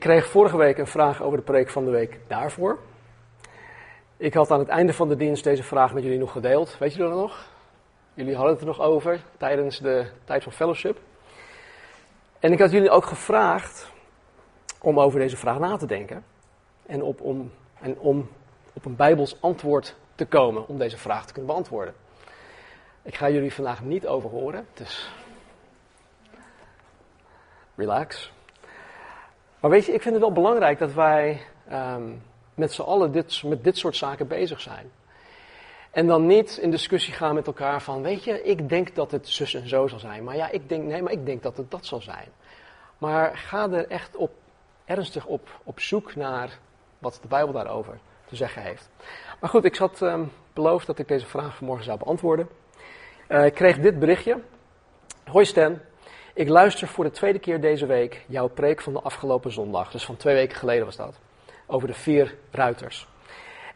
Ik kreeg vorige week een vraag over de preek van de week daarvoor. Ik had aan het einde van de dienst deze vraag met jullie nog gedeeld. Weet jullie dat nog? Jullie hadden het er nog over tijdens de tijd van fellowship. En ik had jullie ook gevraagd om over deze vraag na te denken. En, op, om, en om op een Bijbels antwoord te komen om deze vraag te kunnen beantwoorden. Ik ga jullie vandaag niet over horen, dus relax. Maar weet je, ik vind het wel belangrijk dat wij um, met z'n allen dit, met dit soort zaken bezig zijn. En dan niet in discussie gaan met elkaar van, weet je, ik denk dat het zus en zo zal zijn. Maar ja, ik denk, nee, maar ik denk dat het dat zal zijn. Maar ga er echt op, ernstig op, op zoek naar wat de Bijbel daarover te zeggen heeft. Maar goed, ik had um, beloofd dat ik deze vraag vanmorgen zou beantwoorden. Uh, ik kreeg dit berichtje. Hoi Stan, ik luister voor de tweede keer deze week jouw preek van de afgelopen zondag. Dus van twee weken geleden was dat. Over de vier ruiters.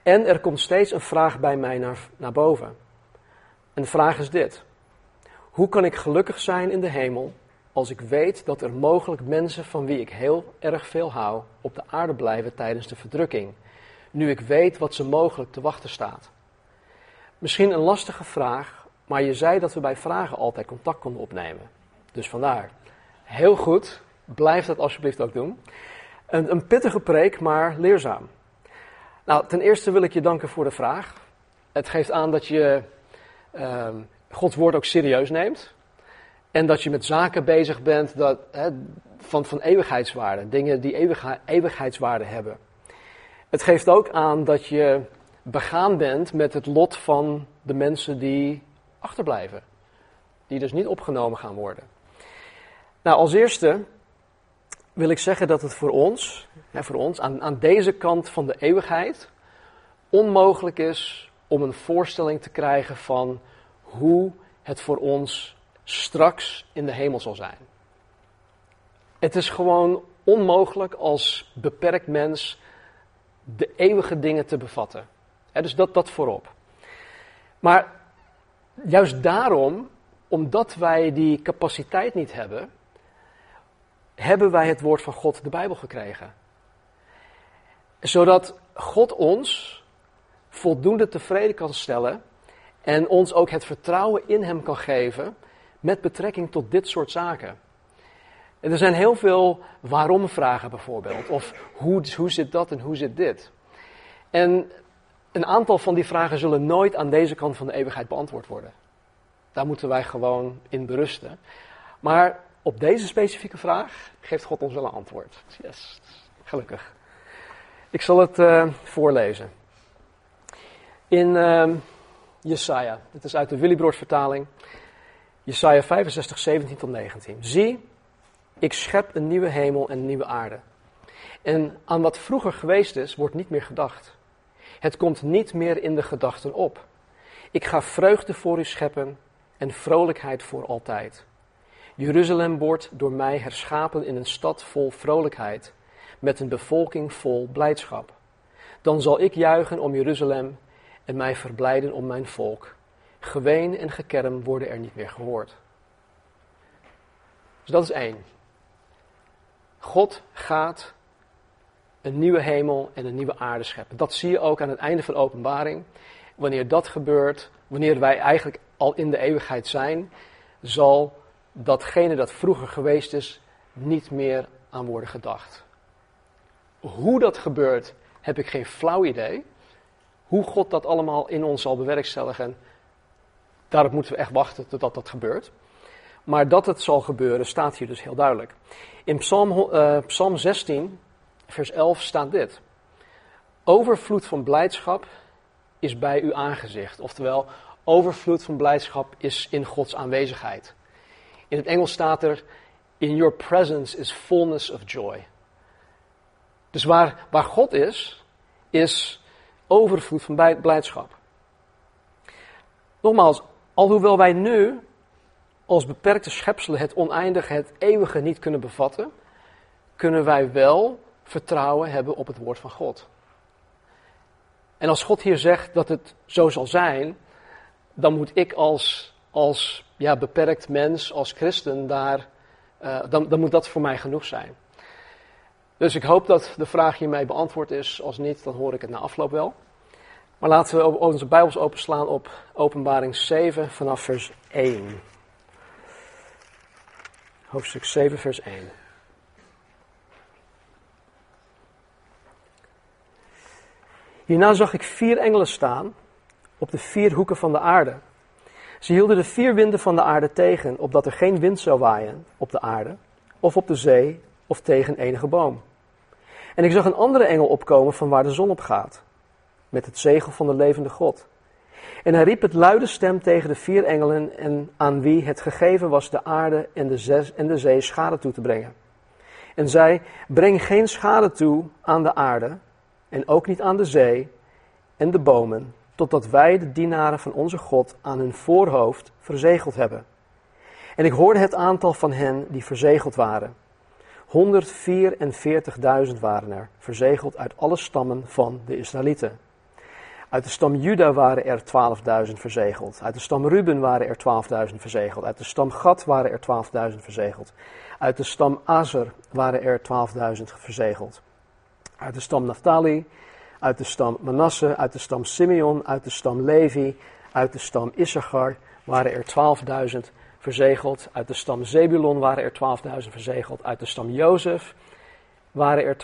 En er komt steeds een vraag bij mij naar, naar boven. En de vraag is dit. Hoe kan ik gelukkig zijn in de hemel als ik weet dat er mogelijk mensen van wie ik heel erg veel hou op de aarde blijven tijdens de verdrukking, nu ik weet wat ze mogelijk te wachten staat? Misschien een lastige vraag, maar je zei dat we bij vragen altijd contact konden opnemen. Dus vandaar. Heel goed, blijf dat alsjeblieft ook doen. Een, een pittige preek, maar leerzaam. Nou, ten eerste wil ik je danken voor de vraag. Het geeft aan dat je uh, Gods woord ook serieus neemt. En dat je met zaken bezig bent dat, hè, van, van eeuwigheidswaarde. Dingen die eeuwig, eeuwigheidswaarde hebben. Het geeft ook aan dat je begaan bent met het lot van de mensen die achterblijven. Die dus niet opgenomen gaan worden. Nou, als eerste wil ik zeggen dat het voor ons, voor ons aan, aan deze kant van de eeuwigheid, onmogelijk is om een voorstelling te krijgen van hoe het voor ons straks in de hemel zal zijn. Het is gewoon onmogelijk als beperkt mens de eeuwige dingen te bevatten. dus dat, dat voorop. Maar juist daarom, omdat wij die capaciteit niet hebben, hebben wij het woord van God, de Bijbel, gekregen. Zodat God ons voldoende tevreden kan stellen en ons ook het vertrouwen in Hem kan geven met betrekking tot dit soort zaken. En er zijn heel veel waarom-vragen bijvoorbeeld, of hoe, hoe zit dat en hoe zit dit. En een aantal van die vragen zullen nooit aan deze kant van de eeuwigheid beantwoord worden. Daar moeten wij gewoon in berusten. Maar op deze specifieke vraag geeft God ons wel een antwoord. Yes, gelukkig. Ik zal het uh, voorlezen. In uh, Jesaja, dit is uit de Willybroers vertaling. Jesaja 65, 17 tot 19. Zie, ik schep een nieuwe hemel en een nieuwe aarde. En aan wat vroeger geweest is, wordt niet meer gedacht. Het komt niet meer in de gedachten op. Ik ga vreugde voor u scheppen en vrolijkheid voor altijd. Jeruzalem wordt door mij herschapen in een stad vol vrolijkheid, met een bevolking vol blijdschap. Dan zal ik juichen om Jeruzalem en mij verblijden om mijn volk. Geween en gekerm worden er niet meer gehoord. Dus dat is één. God gaat een nieuwe hemel en een nieuwe aarde scheppen. Dat zie je ook aan het einde van de openbaring. Wanneer dat gebeurt, wanneer wij eigenlijk al in de eeuwigheid zijn, zal datgene dat vroeger geweest is niet meer aan worden gedacht. Hoe dat gebeurt, heb ik geen flauw idee. Hoe God dat allemaal in ons zal bewerkstelligen, daarop moeten we echt wachten totdat dat gebeurt. Maar dat het zal gebeuren, staat hier dus heel duidelijk. In Psalm, uh, Psalm 16, vers 11 staat dit. Overvloed van blijdschap is bij uw aangezicht. Oftewel, overvloed van blijdschap is in Gods aanwezigheid. In het Engels staat er: In your presence is fullness of joy. Dus waar, waar God is, is overvloed van blijdschap. Nogmaals, alhoewel wij nu als beperkte schepselen het oneindige, het eeuwige niet kunnen bevatten, kunnen wij wel vertrouwen hebben op het woord van God. En als God hier zegt dat het zo zal zijn, dan moet ik als, als ja, beperkt mens, als christen, daar, uh, dan, dan moet dat voor mij genoeg zijn. Dus ik hoop dat de vraag hiermee beantwoord is. Als niet, dan hoor ik het na afloop wel. Maar laten we onze Bijbels openslaan op Openbaring 7 vanaf vers 1. Hoofdstuk 7, vers 1. Hierna zag ik vier engelen staan op de vier hoeken van de aarde. Ze hielden de vier winden van de aarde tegen, opdat er geen wind zou waaien op de aarde, of op de zee, of tegen enige boom. En ik zag een andere engel opkomen van waar de zon op gaat, met het zegel van de levende God. En hij riep het luide stem tegen de vier engelen en aan wie het gegeven was de aarde en de, en de zee schade toe te brengen. En zei, breng geen schade toe aan de aarde en ook niet aan de zee en de bomen, totdat wij de dienaren van onze God aan hun voorhoofd verzegeld hebben. En ik hoorde het aantal van hen die verzegeld waren. 144.000 waren er, verzegeld uit alle stammen van de Israëlieten. Uit de stam Juda waren er 12.000 verzegeld. Uit de stam Ruben waren er 12.000 verzegeld. Uit de stam Gad waren er 12.000 verzegeld. Uit de stam Azer waren er 12.000 verzegeld. Uit de stam Naphtali, uit de stam Manasse, uit de stam Simeon, uit de stam Levi, uit de stam Issachar waren er 12.000 verzegeld. Uit de stam Zebulon waren er 12.000 verzegeld. Uit de stam Jozef waren er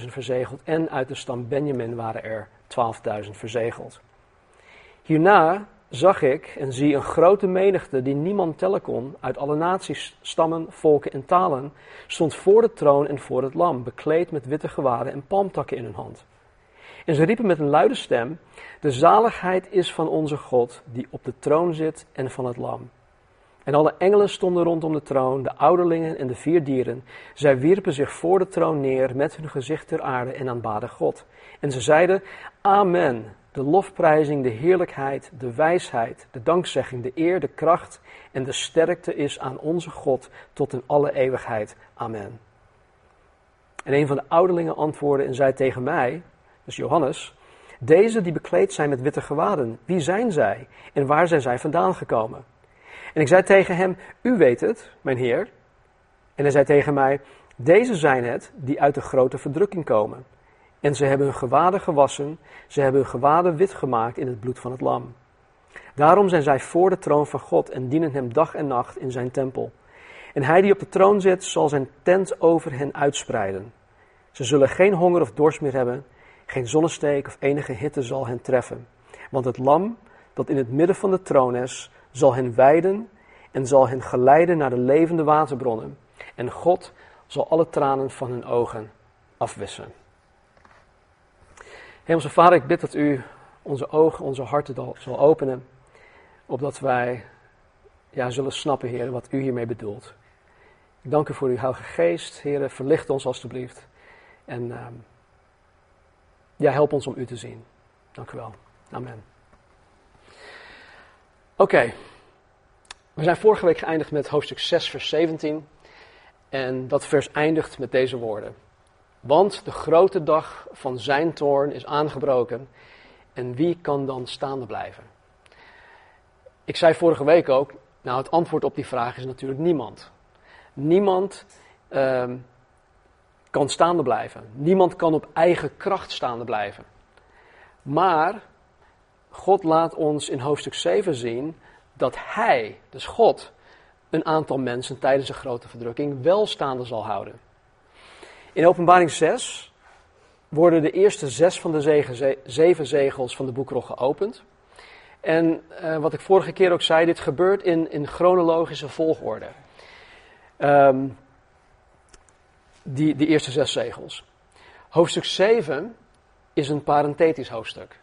12.000 verzegeld. En uit de stam Benjamin waren er 12.000 verzegeld. Hierna zag ik en zie een grote menigte die niemand tellen kon, uit alle naties, stammen, volken en talen, stond voor de troon en voor het lam, bekleed met witte gewaden en palmtakken in hun hand. En ze riepen met een luide stem: De zaligheid is van onze God, die op de troon zit en van het lam. En alle engelen stonden rondom de troon, de ouderlingen en de vier dieren. Zij wierpen zich voor de troon neer met hun gezicht ter aarde en aanbaden God. En ze zeiden: Amen. De lofprijzing, de heerlijkheid, de wijsheid, de dankzegging, de eer, de kracht en de sterkte is aan onze God tot in alle eeuwigheid. Amen. En een van de ouderlingen antwoordde en zei tegen mij, dus Johannes, deze die bekleed zijn met witte gewaden, wie zijn zij en waar zijn zij vandaan gekomen? En ik zei tegen hem, u weet het, mijn heer. En hij zei tegen mij, deze zijn het die uit de grote verdrukking komen. En ze hebben hun gewaden gewassen, ze hebben hun gewaden wit gemaakt in het bloed van het lam. Daarom zijn zij voor de troon van God en dienen hem dag en nacht in zijn tempel. En hij die op de troon zit, zal zijn tent over hen uitspreiden. Ze zullen geen honger of dorst meer hebben, geen zonnesteek of enige hitte zal hen treffen. Want het lam dat in het midden van de troon is, zal hen weiden en zal hen geleiden naar de levende waterbronnen. En God zal alle tranen van hun ogen afwissen. Hemelse Vader, ik bid dat u onze ogen, onze harten zal openen, opdat wij ja, zullen snappen, Heer, wat u hiermee bedoelt. Ik dank u voor uw Heilige Geest, Heer, verlicht ons alstublieft. En uh, ja, help ons om u te zien. Dank u wel. Amen. Oké, we zijn vorige week geëindigd met hoofdstuk 6, vers 17. En dat vers eindigt met deze woorden. Want de grote dag van zijn toorn is aangebroken. En wie kan dan staande blijven? Ik zei vorige week ook, nou het antwoord op die vraag is natuurlijk niemand. Niemand uh, kan staande blijven. Niemand kan op eigen kracht staande blijven. Maar God laat ons in hoofdstuk 7 zien dat Hij, dus God, een aantal mensen tijdens een grote verdrukking wel staande zal houden. In openbaring 6 worden de eerste zes van de zeven zegels van de boekrol geopend. En uh, wat ik vorige keer ook zei, dit gebeurt in, in chronologische volgorde. Um, die, die eerste zes zegels. Hoofdstuk 7 is een parenthetisch hoofdstuk.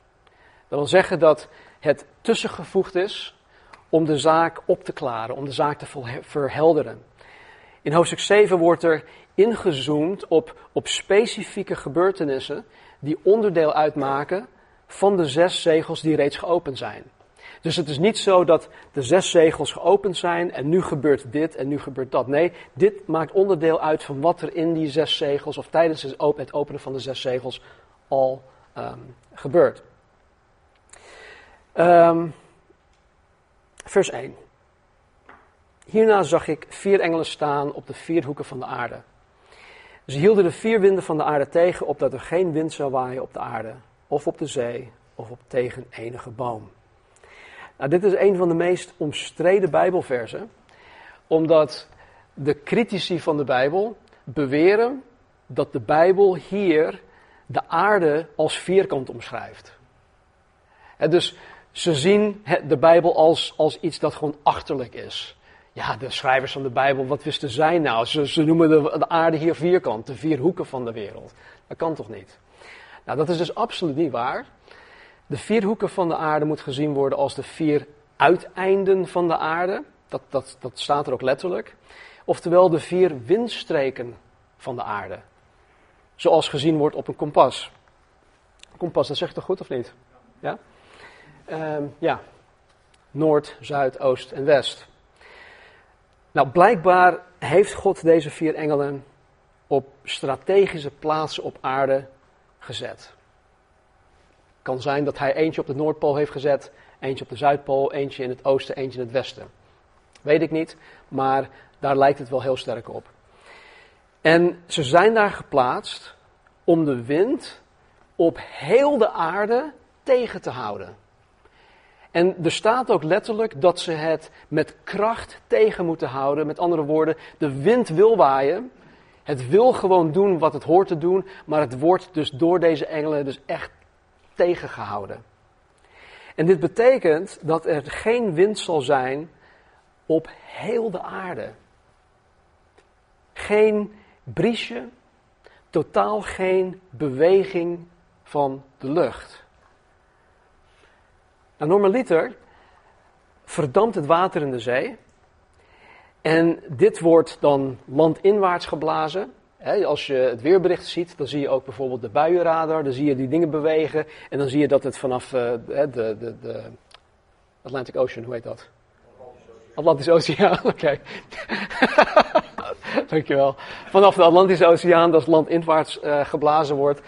Dat wil zeggen dat het tussengevoegd is om de zaak op te klaren, om de zaak te verhelderen. In hoofdstuk 7 wordt er ingezoomd op, op specifieke gebeurtenissen die onderdeel uitmaken van de zes zegels die reeds geopend zijn. Dus het is niet zo dat de zes zegels geopend zijn en nu gebeurt dit en nu gebeurt dat. Nee, dit maakt onderdeel uit van wat er in die zes zegels of tijdens het openen van de zes zegels al um, gebeurt. Um, vers 1. Hierna zag ik vier engelen staan op de vier hoeken van de aarde. Ze hielden de vier winden van de aarde tegen, opdat er geen wind zou waaien op de aarde, of op de zee, of op tegen enige boom. Nou, dit is een van de meest omstreden Bijbelversen, omdat de critici van de Bijbel beweren dat de Bijbel hier de aarde als vierkant omschrijft. dus ze zien de Bijbel als, als iets dat gewoon achterlijk is. Ja, de schrijvers van de Bijbel, wat wisten zij nou? Ze, ze noemen de aarde hier vierkant, de vier hoeken van de wereld. Dat kan toch niet? Nou, dat is dus absoluut niet waar. De vier hoeken van de aarde moet gezien worden als de vier uiteinden van de aarde. Dat, dat, dat staat er ook letterlijk. Oftewel de vier windstreken van de aarde. Zoals gezien wordt op een kompas. Kompas, dat zegt toch goed of niet? Ja? Ehm, ja. Noord, Zuid, Oost en West. Nou, blijkbaar heeft God deze vier engelen op strategische plaatsen op aarde gezet. Kan zijn dat hij eentje op de Noordpool heeft gezet, eentje op de Zuidpool, eentje in het oosten, eentje in het westen. Weet ik niet, maar daar lijkt het wel heel sterk op. En ze zijn daar geplaatst om de wind op heel de aarde tegen te houden. En er staat ook letterlijk dat ze het met kracht tegen moeten houden. Met andere woorden, de wind wil waaien. Het wil gewoon doen wat het hoort te doen, maar het wordt dus door deze engelen dus echt tegengehouden. En dit betekent dat er geen wind zal zijn op heel de aarde. Geen briesje, totaal geen beweging van de lucht. Nou, normaliter verdampt het water in de zee. En dit wordt dan landinwaarts geblazen. Als je het weerbericht ziet, dan zie je ook bijvoorbeeld de buienradar. Dan zie je die dingen bewegen. En dan zie je dat het vanaf uh, de, de, de Atlantic Ocean, hoe heet dat? Atlantische Oceaan, oké. Dankjewel. Vanaf de Atlantische Oceaan dat landinwaarts uh, geblazen wordt.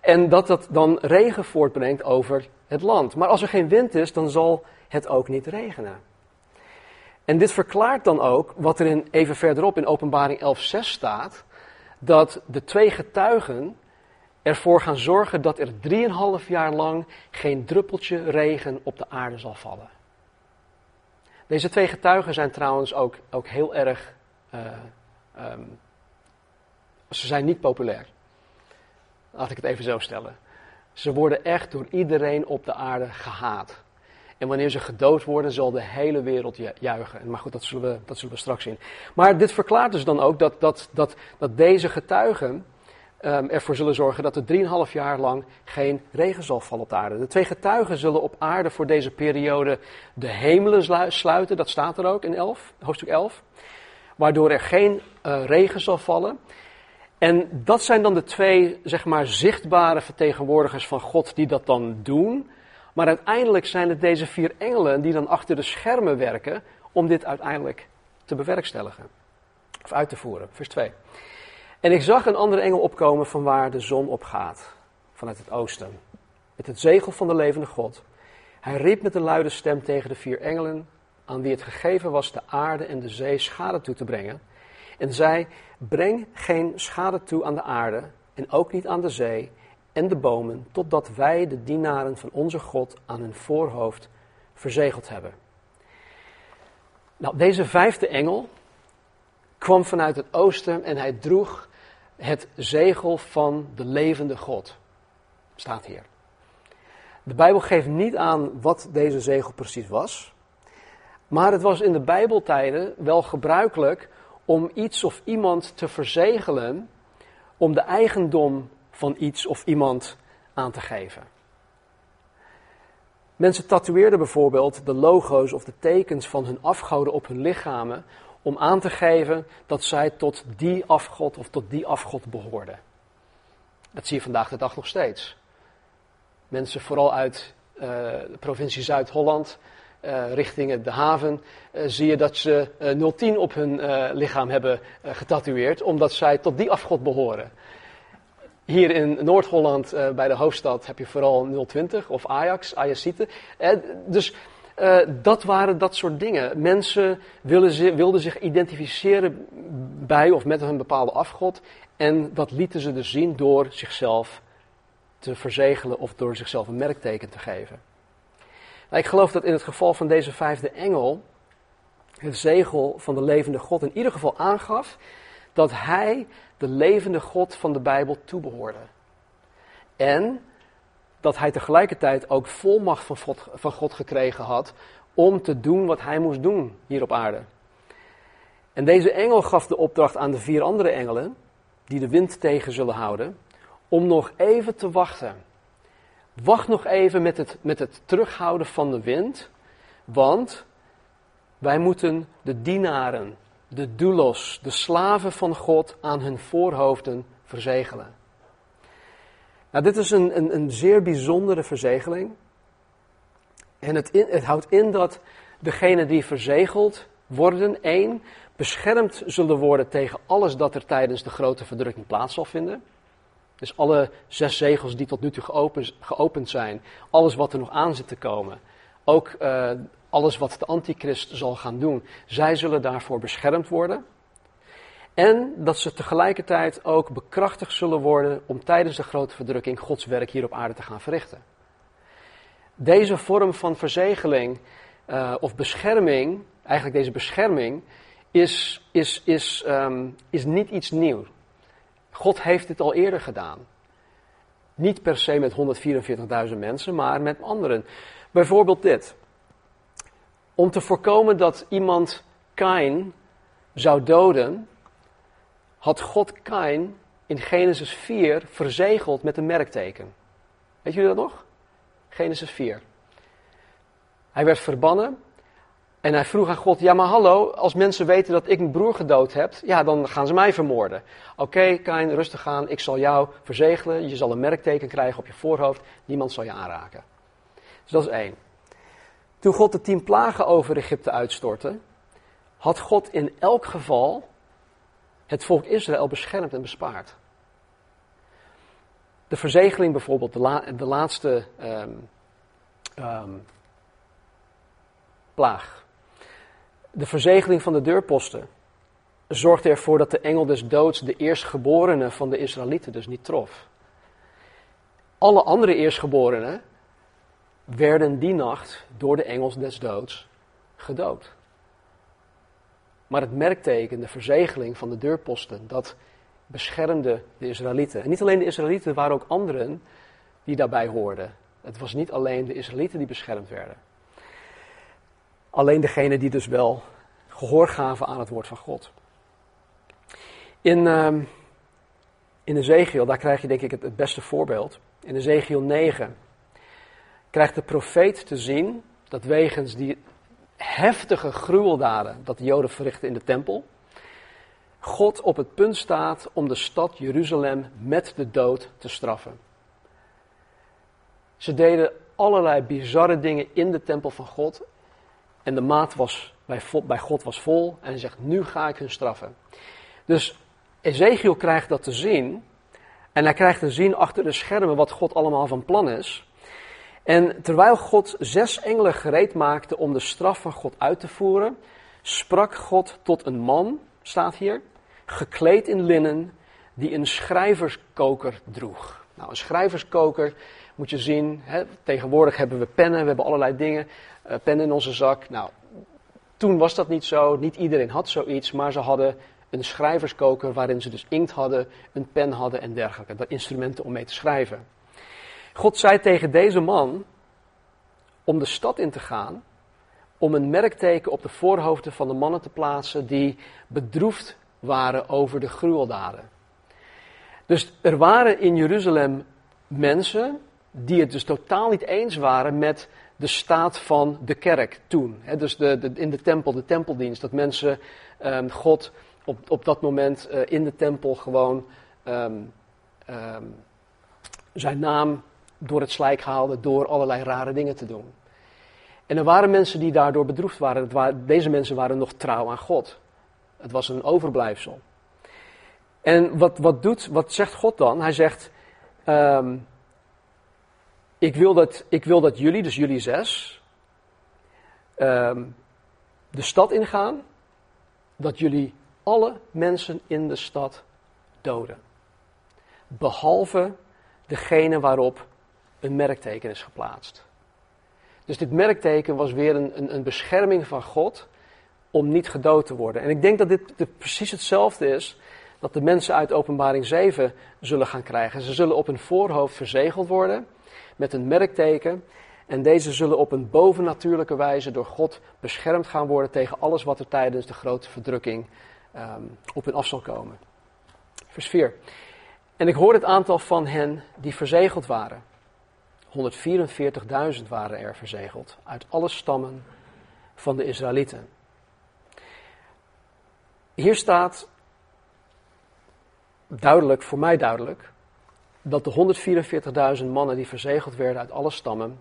En dat dat dan regen voortbrengt over het land. Maar als er geen wind is, dan zal het ook niet regenen. En dit verklaart dan ook wat er in, even verderop in Openbaring 11:6 staat: dat de twee getuigen ervoor gaan zorgen dat er drieënhalf jaar lang geen druppeltje regen op de aarde zal vallen. Deze twee getuigen zijn trouwens ook, ook heel erg. Uh, um, ze zijn niet populair. Laat ik het even zo stellen. Ze worden echt door iedereen op de aarde gehaat. En wanneer ze gedood worden, zal de hele wereld juichen. Maar goed, dat zullen we, dat zullen we straks zien. Maar dit verklaart dus dan ook dat, dat, dat, dat deze getuigen um, ervoor zullen zorgen dat er 3,5 jaar lang geen regen zal vallen op de aarde. De twee getuigen zullen op aarde voor deze periode de hemelen sluiten. Dat staat er ook in 11, hoofdstuk 11. Waardoor er geen uh, regen zal vallen. En dat zijn dan de twee, zeg maar, zichtbare vertegenwoordigers van God die dat dan doen. Maar uiteindelijk zijn het deze vier engelen die dan achter de schermen werken om dit uiteindelijk te bewerkstelligen. Of uit te voeren. Vers 2. En ik zag een andere engel opkomen van waar de zon opgaat, vanuit het oosten, met het zegel van de levende God. Hij riep met een luide stem tegen de vier engelen, aan wie het gegeven was de aarde en de zee schade toe te brengen en zei: Breng geen schade toe aan de aarde en ook niet aan de zee en de bomen, totdat wij de dienaren van onze God aan hun voorhoofd verzegeld hebben. Nou, deze vijfde engel kwam vanuit het oosten en hij droeg het zegel van de levende God. Staat hier. De Bijbel geeft niet aan wat deze zegel precies was. Maar het was in de Bijbeltijden wel gebruikelijk om iets of iemand te verzegelen, om de eigendom van iets of iemand aan te geven. Mensen tatoeëerden bijvoorbeeld de logo's of de tekens van hun afgoden op hun lichamen om aan te geven dat zij tot die afgod of tot die afgod behoorden. Dat zie je vandaag de dag nog steeds. Mensen vooral uit uh, de provincie Zuid-Holland uh, richting de haven, uh, zie je dat ze 010 op hun lichaam hebben getatoeëerd, omdat zij tot die afgod behoren. Hier in Noord-Holland, bij de hoofdstad, heb je vooral 020 of Ajax, Ajaxite. dus dat waren dat soort dingen. Mensen wilden, wilden zich identificeren bij of met een bepaalde afgod. En dat lieten ze dus zien door zichzelf te verzegelen of door zichzelf een merkteken te geven. Nou, ik geloof dat in het geval van deze vijfde engel het zegel van de levende God in ieder geval aangaf dat hij de levende God van de Bijbel toebehoorde. En dat hij tegelijkertijd ook volmacht van God, van God gekregen had om te doen wat hij moest doen hier op aarde. En deze engel gaf de opdracht aan de vier andere engelen, die de wind tegen zullen houden, om nog even te wachten. Wacht nog even met het, met het terughouden van de wind, want wij moeten de dienaren, de doulos, de slaven van God aan hun voorhoofden verzegelen. Nou, dit is een, een, een zeer bijzondere verzegeling. En het, het houdt in dat degenen die verzegeld worden, één, beschermd zullen worden tegen alles dat er tijdens de grote verdrukking plaats zal vinden. Dus alle zes zegels die tot nu toe geopend zijn, alles wat er nog aan zit te komen, ook uh, alles wat de antichrist zal gaan doen, zij zullen daarvoor beschermd worden. En dat ze tegelijkertijd ook bekrachtigd zullen worden om tijdens de grote verdrukking Gods werk hier op aarde te gaan verrichten. Deze vorm van verzegeling uh, of bescherming, eigenlijk deze bescherming, is, is, is, um, is niet iets nieuws. God heeft dit al eerder gedaan. Niet per se met 144.000 mensen, maar met anderen. Bijvoorbeeld dit. Om te voorkomen dat iemand Kain zou doden, had God Kain in Genesis 4 verzegeld met een merkteken. Weet jullie dat nog? Genesis 4. Hij werd verbannen en hij vroeg aan God: Ja, maar hallo, als mensen weten dat ik mijn broer gedood heb, ja, dan gaan ze mij vermoorden. Oké, okay, Kain, rustig aan, ik zal jou verzegelen. Je zal een merkteken krijgen op je voorhoofd, niemand zal je aanraken. Dus dat is één. Toen God de tien plagen over Egypte uitstortte, had God in elk geval het volk Israël beschermd en bespaard. De verzegeling bijvoorbeeld, de, laatste um, um, plaag. De verzegeling van de deurposten zorgde ervoor dat de engel des doods de eerstgeborenen van de Israëlieten dus niet trof. Alle andere eerstgeborenen werden die nacht door de engels des doods gedood. Maar het merkteken, de verzegeling van de deurposten, dat beschermde de Israëlieten. En niet alleen de Israëlieten, er waren ook anderen die daarbij hoorden. Het was niet alleen de Israëlieten die beschermd werden. Alleen degene die dus wel gehoor gaven aan het woord van God. In, uh, in Ezekiel, daar krijg je denk ik het, het beste voorbeeld. In Ezekiel 9 krijgt de profeet te zien dat wegens die heftige gruweldaden dat de Joden verrichten in de tempel, God op het punt staat om de stad Jeruzalem met de dood te straffen. Ze deden allerlei bizarre dingen in de tempel van God en de maat was bij, God was vol en hij zegt, nu ga ik hun straffen. Dus Ezekiel krijgt dat te zien en hij krijgt te zien achter de schermen wat God allemaal van plan is. En terwijl God zes engelen gereed maakte om de straf van God uit te voeren, sprak God tot een man, staat hier, gekleed in linnen, die een schrijverskoker droeg. Nou, een schrijverskoker moet je zien, hè, tegenwoordig hebben we pennen, we hebben allerlei dingen, uh, pennen in onze zak. Nou, toen was dat niet zo, niet iedereen had zoiets, maar ze hadden een schrijverskoker waarin ze dus inkt hadden, een pen hadden en dergelijke. Dat instrumenten om mee te schrijven. God zei tegen deze man om de stad in te gaan, om een merkteken op de voorhoofden van de mannen te plaatsen die bedroefd waren over de gruweldaden. Dus er waren in Jeruzalem mensen die het dus totaal niet eens waren met de staat van de kerk toen. dus de, in de tempel, de tempeldienst, dat mensen um, God op, op dat moment uh, in de tempel gewoon um, um, zijn naam door het slijk haalde door allerlei rare dingen te doen. En er waren mensen die daardoor bedroefd waren. Deze mensen waren nog trouw aan God. Het was een overblijfsel. En wat, wat, doet, wat zegt God dan? Hij zegt: um, ik, wil dat, ik wil dat jullie, dus jullie zes, um, de stad ingaan. Dat jullie alle mensen in de stad doden. Behalve degene waarop een merkteken is geplaatst. Dus dit merkteken was weer een, een, een bescherming van God om niet gedood te worden. En ik denk dat dit, precies hetzelfde is dat de mensen uit Openbaring 7 zullen gaan krijgen. Ze zullen op hun voorhoofd verzegeld worden met een merkteken. En deze zullen op een bovennatuurlijke wijze door God beschermd gaan worden tegen alles wat er tijdens de grote verdrukking um, op hun af zal komen. Vers 4. En ik hoorde het aantal van hen die verzegeld waren. 144.000 waren er verzegeld uit alle stammen van de Israëlieten. Hier staat duidelijk, voor mij duidelijk, dat de 144.000 mannen die verzegeld werden uit alle stammen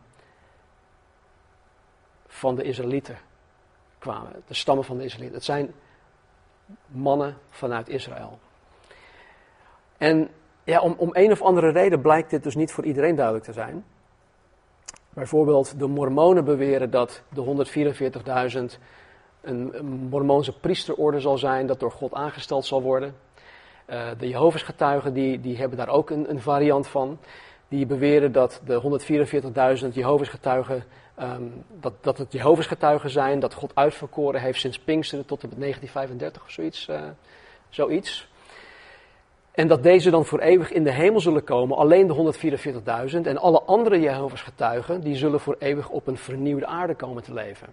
van de Israëlieten kwamen. De stammen van de Israëlieten. Het zijn mannen vanuit Israël. En ja, om, om een of andere reden blijkt dit dus niet voor iedereen duidelijk te zijn. Bijvoorbeeld de mormonen beweren dat de 144.000 een, mormoonse priesterorde zal zijn dat door God aangesteld zal worden. Uh, de Jehovah's getuigen die, die hebben daar ook een, een variant van. Die beweren dat de 144.000 Jehovah's getuigen, um, dat, dat het Jehovah's getuigen zijn, dat God uitverkoren heeft sinds Pinksteren tot en met 1935 of zoiets. Uh, zoiets. En dat deze dan voor eeuwig in de hemel zullen komen, alleen de 144.000. En alle andere Jehovah's getuigen, die zullen voor eeuwig op een vernieuwde aarde komen te leven.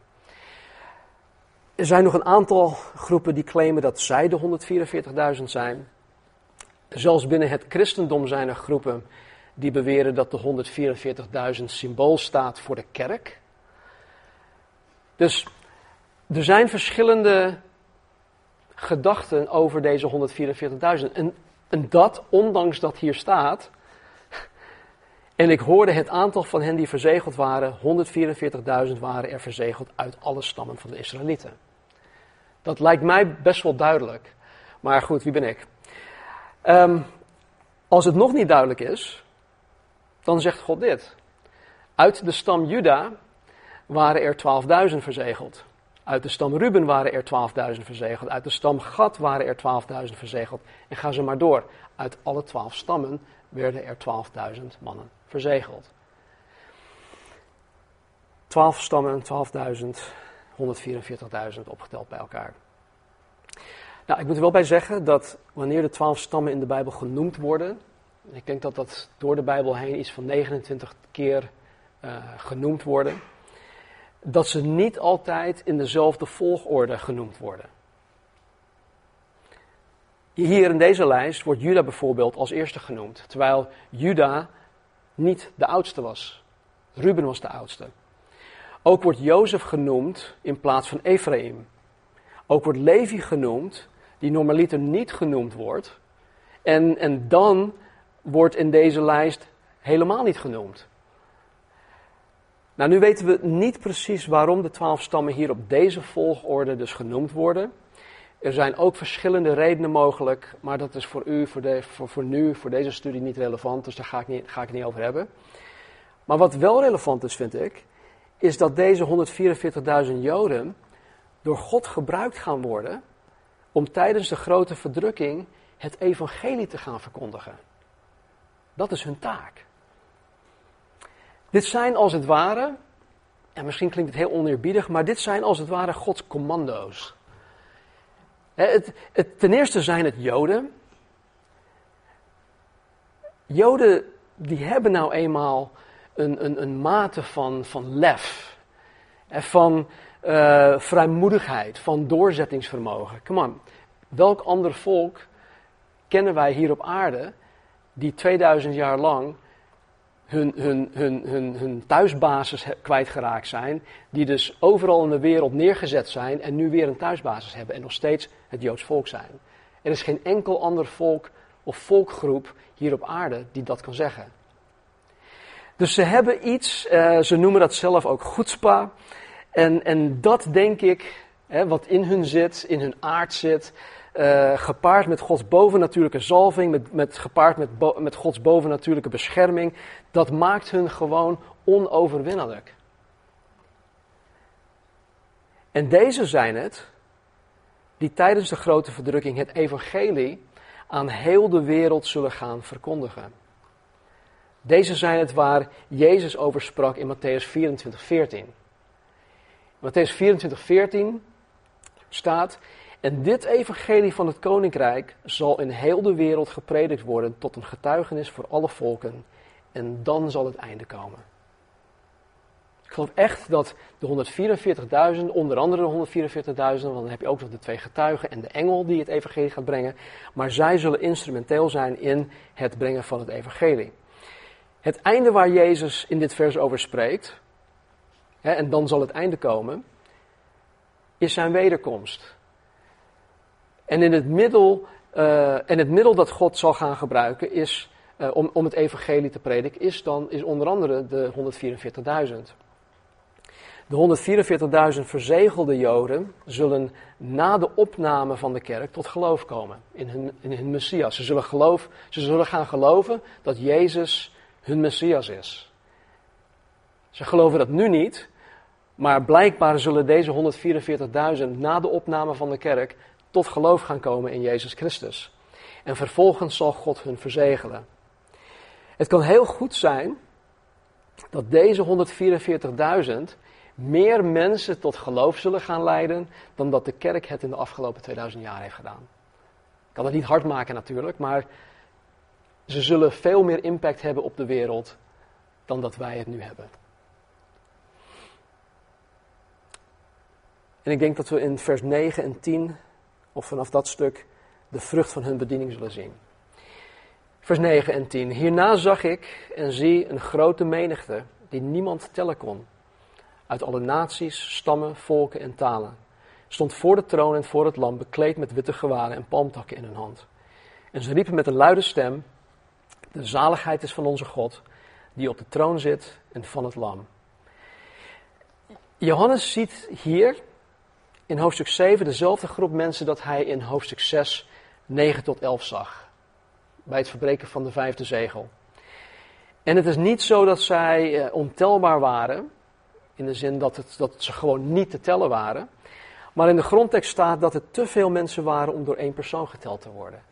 Er zijn nog een aantal groepen die claimen dat zij de 144.000 zijn. Zelfs binnen het christendom zijn er groepen die beweren dat de 144.000 symbool staat voor de kerk. Dus er zijn verschillende gedachten over deze 144.000. En, en dat, ondanks dat hier staat. En ik hoorde het aantal van hen die verzegeld waren, 144.000 waren er verzegeld uit alle stammen van de Israëlieten. Dat lijkt mij best wel duidelijk. Maar goed, wie ben ik? Um, als het nog niet duidelijk is, dan zegt God dit. Uit de stam Juda waren er 12.000 verzegeld. Uit de stam Ruben waren er 12.000 verzegeld. Uit de stam Gad waren er 12.000 verzegeld. En ga ze maar door. Uit alle 12 stammen werden er 12.000 mannen verzegeld. 12 stammen, 12.000, 144.000 opgeteld bij elkaar. Nou, ik moet er wel bij zeggen dat wanneer de twaalf stammen in de Bijbel genoemd worden, ik denk dat dat door de Bijbel heen iets van 29 keer uh, genoemd worden, dat ze niet altijd in dezelfde volgorde genoemd worden. Hier in deze lijst wordt Juda bijvoorbeeld als eerste genoemd, terwijl Juda niet de oudste was. Ruben was de oudste. Ook wordt Jozef genoemd in plaats van Ephraim. Ook wordt Levi genoemd die normaliter niet genoemd wordt. En, en dan wordt in deze lijst helemaal niet genoemd. Nou, nu weten we niet precies waarom de twaalf stammen hier op deze volgorde dus genoemd worden. Er zijn ook verschillende redenen mogelijk, maar dat is voor u, voor, voor nu, voor deze studie niet relevant, dus daar ga ik, niet, ga ik het niet over hebben. Maar wat wel relevant is, vind ik, is dat deze 144.000 Joden door God gebruikt gaan worden om tijdens de grote verdrukking het evangelie te gaan verkondigen. Dat is hun taak. Dit zijn als het ware, en misschien klinkt het heel oneerbiedig, maar dit zijn als het ware Gods commando's. Het, het, ten eerste zijn het Joden. Joden die hebben nou eenmaal een, een, een mate van, van lef. Van, uh, vrijmoedigheid, van doorzettingsvermogen. Come on, welk ander volk kennen wij hier op aarde die 2000 jaar lang hun, hun, hun, hun, hun thuisbasis kwijtgeraakt zijn, die dus overal in de wereld neergezet zijn en nu weer een thuisbasis hebben en nog steeds het Joods volk zijn. Er is geen enkel ander volk of volkgroep hier op aarde die dat kan zeggen. Dus ze hebben iets, uh, ze noemen dat zelf ook goedspa. En, en dat denk ik, hè, wat in hun zit, in hun aard zit, uh, gepaard met Gods bovennatuurlijke zalving, met, met, gepaard met, met Gods bovennatuurlijke bescherming, dat maakt hun gewoon onoverwinnelijk. En deze zijn het die tijdens de grote verdrukking het evangelie aan heel de wereld zullen gaan verkondigen. Deze zijn het waar Jezus over sprak in Matthäus 24, 14. Matthäus 24, 14 staat, en dit evangelie van het koninkrijk zal in heel de wereld gepredikt worden tot een getuigenis voor alle volken. En dan zal het einde komen. Ik geloof echt dat de 144.000, onder andere de 144.000, want dan heb je ook nog de twee getuigen en de engel die het evangelie gaat brengen, maar zij zullen instrumenteel zijn in het brengen van het evangelie. Het einde waar Jezus in dit vers over spreekt, hè, en dan zal het einde komen, is zijn wederkomst. En in het middel, uh, en het middel dat God zal gaan gebruiken is, uh, om, om het evangelie te prediken, is dan is onder andere de 144.000. De 144.000 verzegelde Joden zullen na de opname van de kerk tot geloof komen in hun, in hun Messias. Ze zullen, geloof, ze zullen gaan geloven dat Jezus hun Messias is. Ze geloven dat nu niet, maar blijkbaar zullen deze 144.000 na de opname van de kerk tot geloof gaan komen in Jezus Christus. En vervolgens zal God hun verzegelen. Het kan heel goed zijn dat deze 144.000 meer mensen tot geloof zullen gaan leiden dan dat de kerk het in de afgelopen 2000 jaar heeft gedaan. Ik kan het niet hard maken natuurlijk, maar ze zullen veel meer impact hebben op de wereld dan dat wij het nu hebben. En ik denk dat we in vers 9 en 10, of vanaf dat stuk, de vrucht van hun bediening zullen zien. Vers 9 en 10. Hierna zag ik en zie een grote menigte die niemand tellen kon. Uit alle naties, stammen, volken en talen. Stond voor de troon en voor het lam, bekleed met witte gewaden en palmtakken in hun hand. En ze riepen met een luide stem: De zaligheid is van onze God, die op de troon zit en van het lam. Johannes ziet hier in hoofdstuk 7 dezelfde groep mensen dat hij in hoofdstuk 6, 9 tot 11 zag. Bij het verbreken van de vijfde zegel. En het is niet zo dat zij eh, ontelbaar waren, in de zin dat, het, dat ze gewoon niet te tellen waren. Maar in de grondtekst staat dat het te veel mensen waren om door één persoon geteld te worden.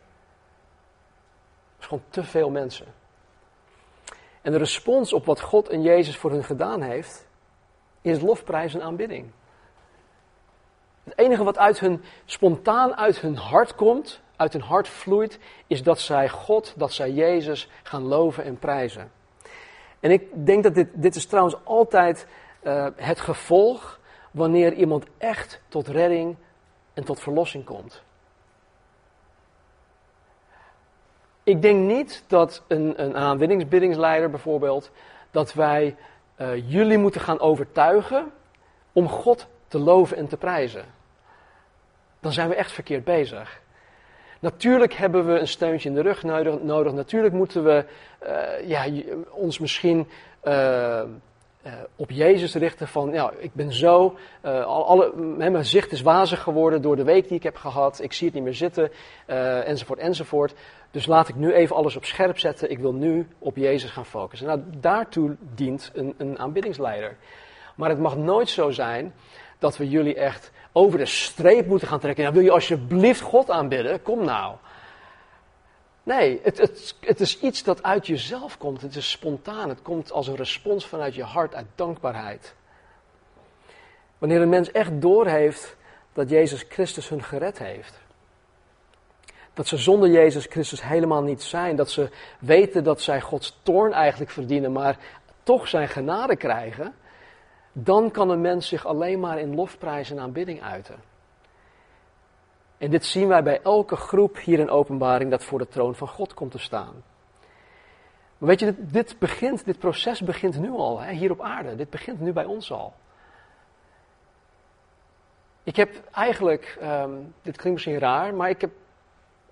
Het is gewoon te veel mensen. En de respons op wat God en Jezus voor hun gedaan heeft, is lofprijs en aanbidding. Het enige wat uit hun, spontaan uit hun hart komt, uit hun hart vloeit, is dat zij God, dat zij Jezus gaan loven en prijzen. En ik denk dat dit, dit is trouwens altijd uh, het gevolg wanneer iemand echt tot redding en tot verlossing komt. Ik denk niet dat een, een aanwinningsbiddingsleider bijvoorbeeld, dat wij uh, jullie moeten gaan overtuigen om God te loven en te prijzen. Dan zijn we echt verkeerd bezig. Natuurlijk hebben we een steuntje in de rug nodig. Natuurlijk moeten we uh, ja, ons misschien uh, uh, op Jezus richten van, ja, ik ben zo, alle, mijn zicht is wazig geworden door de week die ik heb gehad, ik zie het niet meer zitten, enzovoort, enzovoort. Dus laat ik nu even alles op scherp zetten, ik wil nu op Jezus gaan focussen. Nou, daartoe dient een, een aanbiddingsleider. Maar het mag nooit zo zijn dat we jullie echt over de streep moeten gaan trekken. Nou, wil je alsjeblieft God aanbidden? Kom nou. Nee, het, het, het is iets dat uit jezelf komt. Het is spontaan. Het komt als een respons vanuit je hart, uit dankbaarheid. Wanneer een mens echt doorheeft dat Jezus Christus hun gered heeft. Dat ze zonder Jezus Christus helemaal niet zijn. Dat ze weten dat zij Gods toorn eigenlijk verdienen, maar toch zijn genade krijgen. Dan kan een mens zich alleen maar in lofprijs en aanbidding uiten. En dit zien wij bij elke groep hier in openbaring dat voor de troon van God komt te staan. Maar weet je, dit, begint, dit proces begint nu al, hè, hier op aarde. Dit begint nu bij ons al. Ik heb eigenlijk, um, dit klinkt misschien raar, maar ik heb,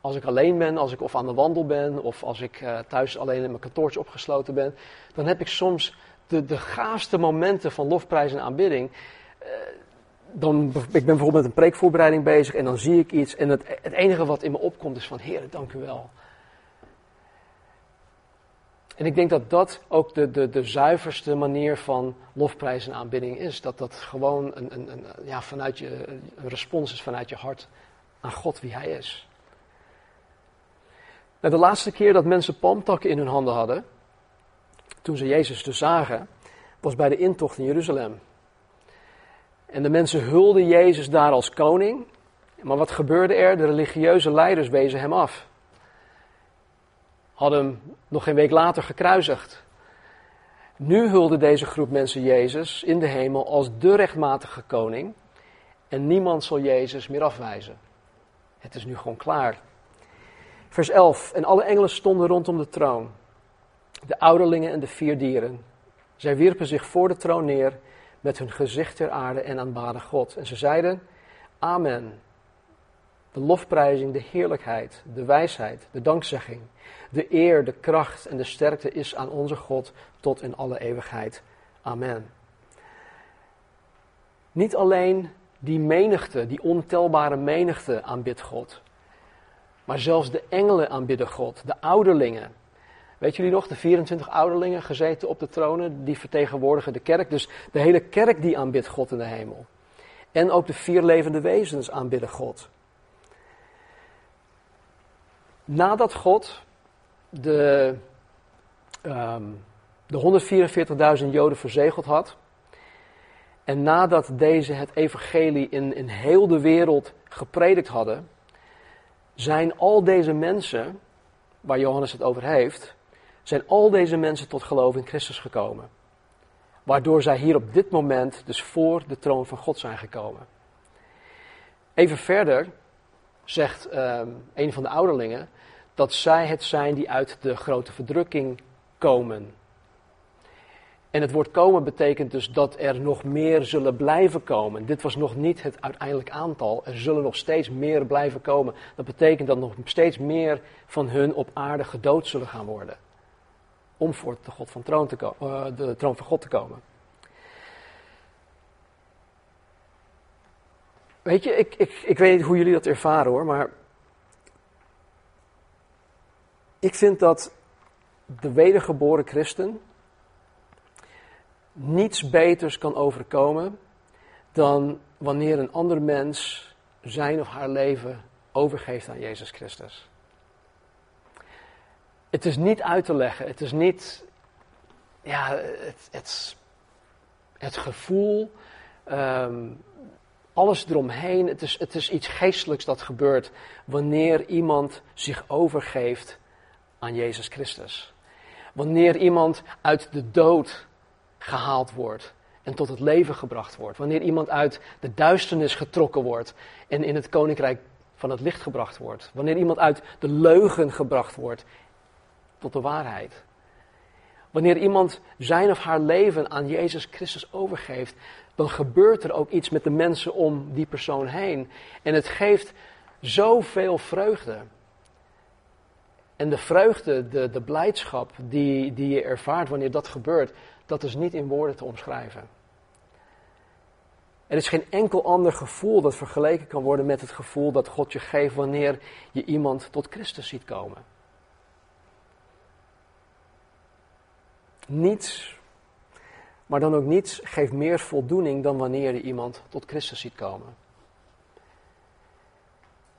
als ik alleen ben, als ik of aan de wandel ben, of als ik uh, thuis alleen in mijn kantoortje opgesloten ben, dan heb ik soms de, de gaafste momenten van lofprijs en aanbidding. Uh, dan, ik ben bijvoorbeeld met een preekvoorbereiding bezig en dan zie ik iets en het, het enige wat in me opkomt is van, Heer, dank u wel. En ik denk dat dat ook de, de, de zuiverste manier van lofprijs en aanbidding is. Dat dat gewoon een, een, een, ja, vanuit je, een respons is vanuit je hart aan God wie Hij is. Nou, de laatste keer dat mensen palmtakken in hun handen hadden, toen ze Jezus dus zagen, was bij de intocht in Jeruzalem. En de mensen hulden Jezus daar als koning. Maar wat gebeurde er? De religieuze leiders wezen hem af. Hadden hem nog geen week later gekruisigd. Nu hulde deze groep mensen Jezus in de hemel als de rechtmatige koning. En niemand zal Jezus meer afwijzen. Het is nu gewoon klaar. Vers 11. En alle engelen stonden rondom de troon. De ouderlingen en de vier dieren. Zij wierpen zich voor de troon neer met hun gezicht ter aarde en aanbaden God. En ze zeiden, Amen. De lofprijzing, de heerlijkheid, de wijsheid, de dankzegging, de eer, de kracht en de sterkte is aan onze God tot in alle eeuwigheid. Amen. Niet alleen die menigte, die ontelbare menigte aanbidt God, maar zelfs de engelen aanbidden God, de ouderlingen. Weet jullie nog, de 24 ouderlingen gezeten op de tronen, die vertegenwoordigen de kerk. Dus de hele kerk die aanbidt God in de hemel. En ook de vier levende wezens aanbidden God. Nadat God de, um, de 144.000 Joden verzegeld had, en nadat deze het evangelie in, in heel de wereld gepredikt hadden, zijn al deze mensen, waar Johannes het over heeft, zijn al deze mensen tot geloof in Christus gekomen. Waardoor zij hier op dit moment dus voor de troon van God zijn gekomen. Even verder zegt um, een van de ouderlingen dat zij het zijn die uit de grote verdrukking komen. En het woord komen betekent dus dat er nog meer zullen blijven komen. Dit was nog niet het uiteindelijk aantal. Er zullen nog steeds meer blijven komen. Dat betekent dat nog steeds meer van hun op aarde gedood zullen gaan worden. Om voor de, God van troon te uh, de troon van God te komen. Weet je, ik, ik, ik weet niet hoe jullie dat ervaren hoor, maar ik vind dat de wedergeboren christen niets beters kan overkomen dan wanneer een ander mens zijn of haar leven overgeeft aan Jezus Christus. Het is niet uit te leggen, het is niet ja, het, het, het gevoel, um, alles eromheen. Het is, het is iets geestelijks dat gebeurt wanneer iemand zich overgeeft aan Jezus Christus. Wanneer iemand uit de dood gehaald wordt en tot het leven gebracht wordt. Wanneer iemand uit de duisternis getrokken wordt en in het koninkrijk van het licht gebracht wordt. Wanneer iemand uit de leugen gebracht wordt tot de waarheid. Wanneer iemand zijn of haar leven aan Jezus Christus overgeeft, dan gebeurt er ook iets met de mensen om die persoon heen. En het geeft zoveel vreugde. En de vreugde, de, de blijdschap die, die je ervaart wanneer dat gebeurt, dat is niet in woorden te omschrijven. Er is geen enkel ander gevoel dat vergeleken kan worden met het gevoel dat God je geeft wanneer je iemand tot Christus ziet komen. Niets, maar dan ook niets, geeft meer voldoening dan wanneer je iemand tot Christus ziet komen.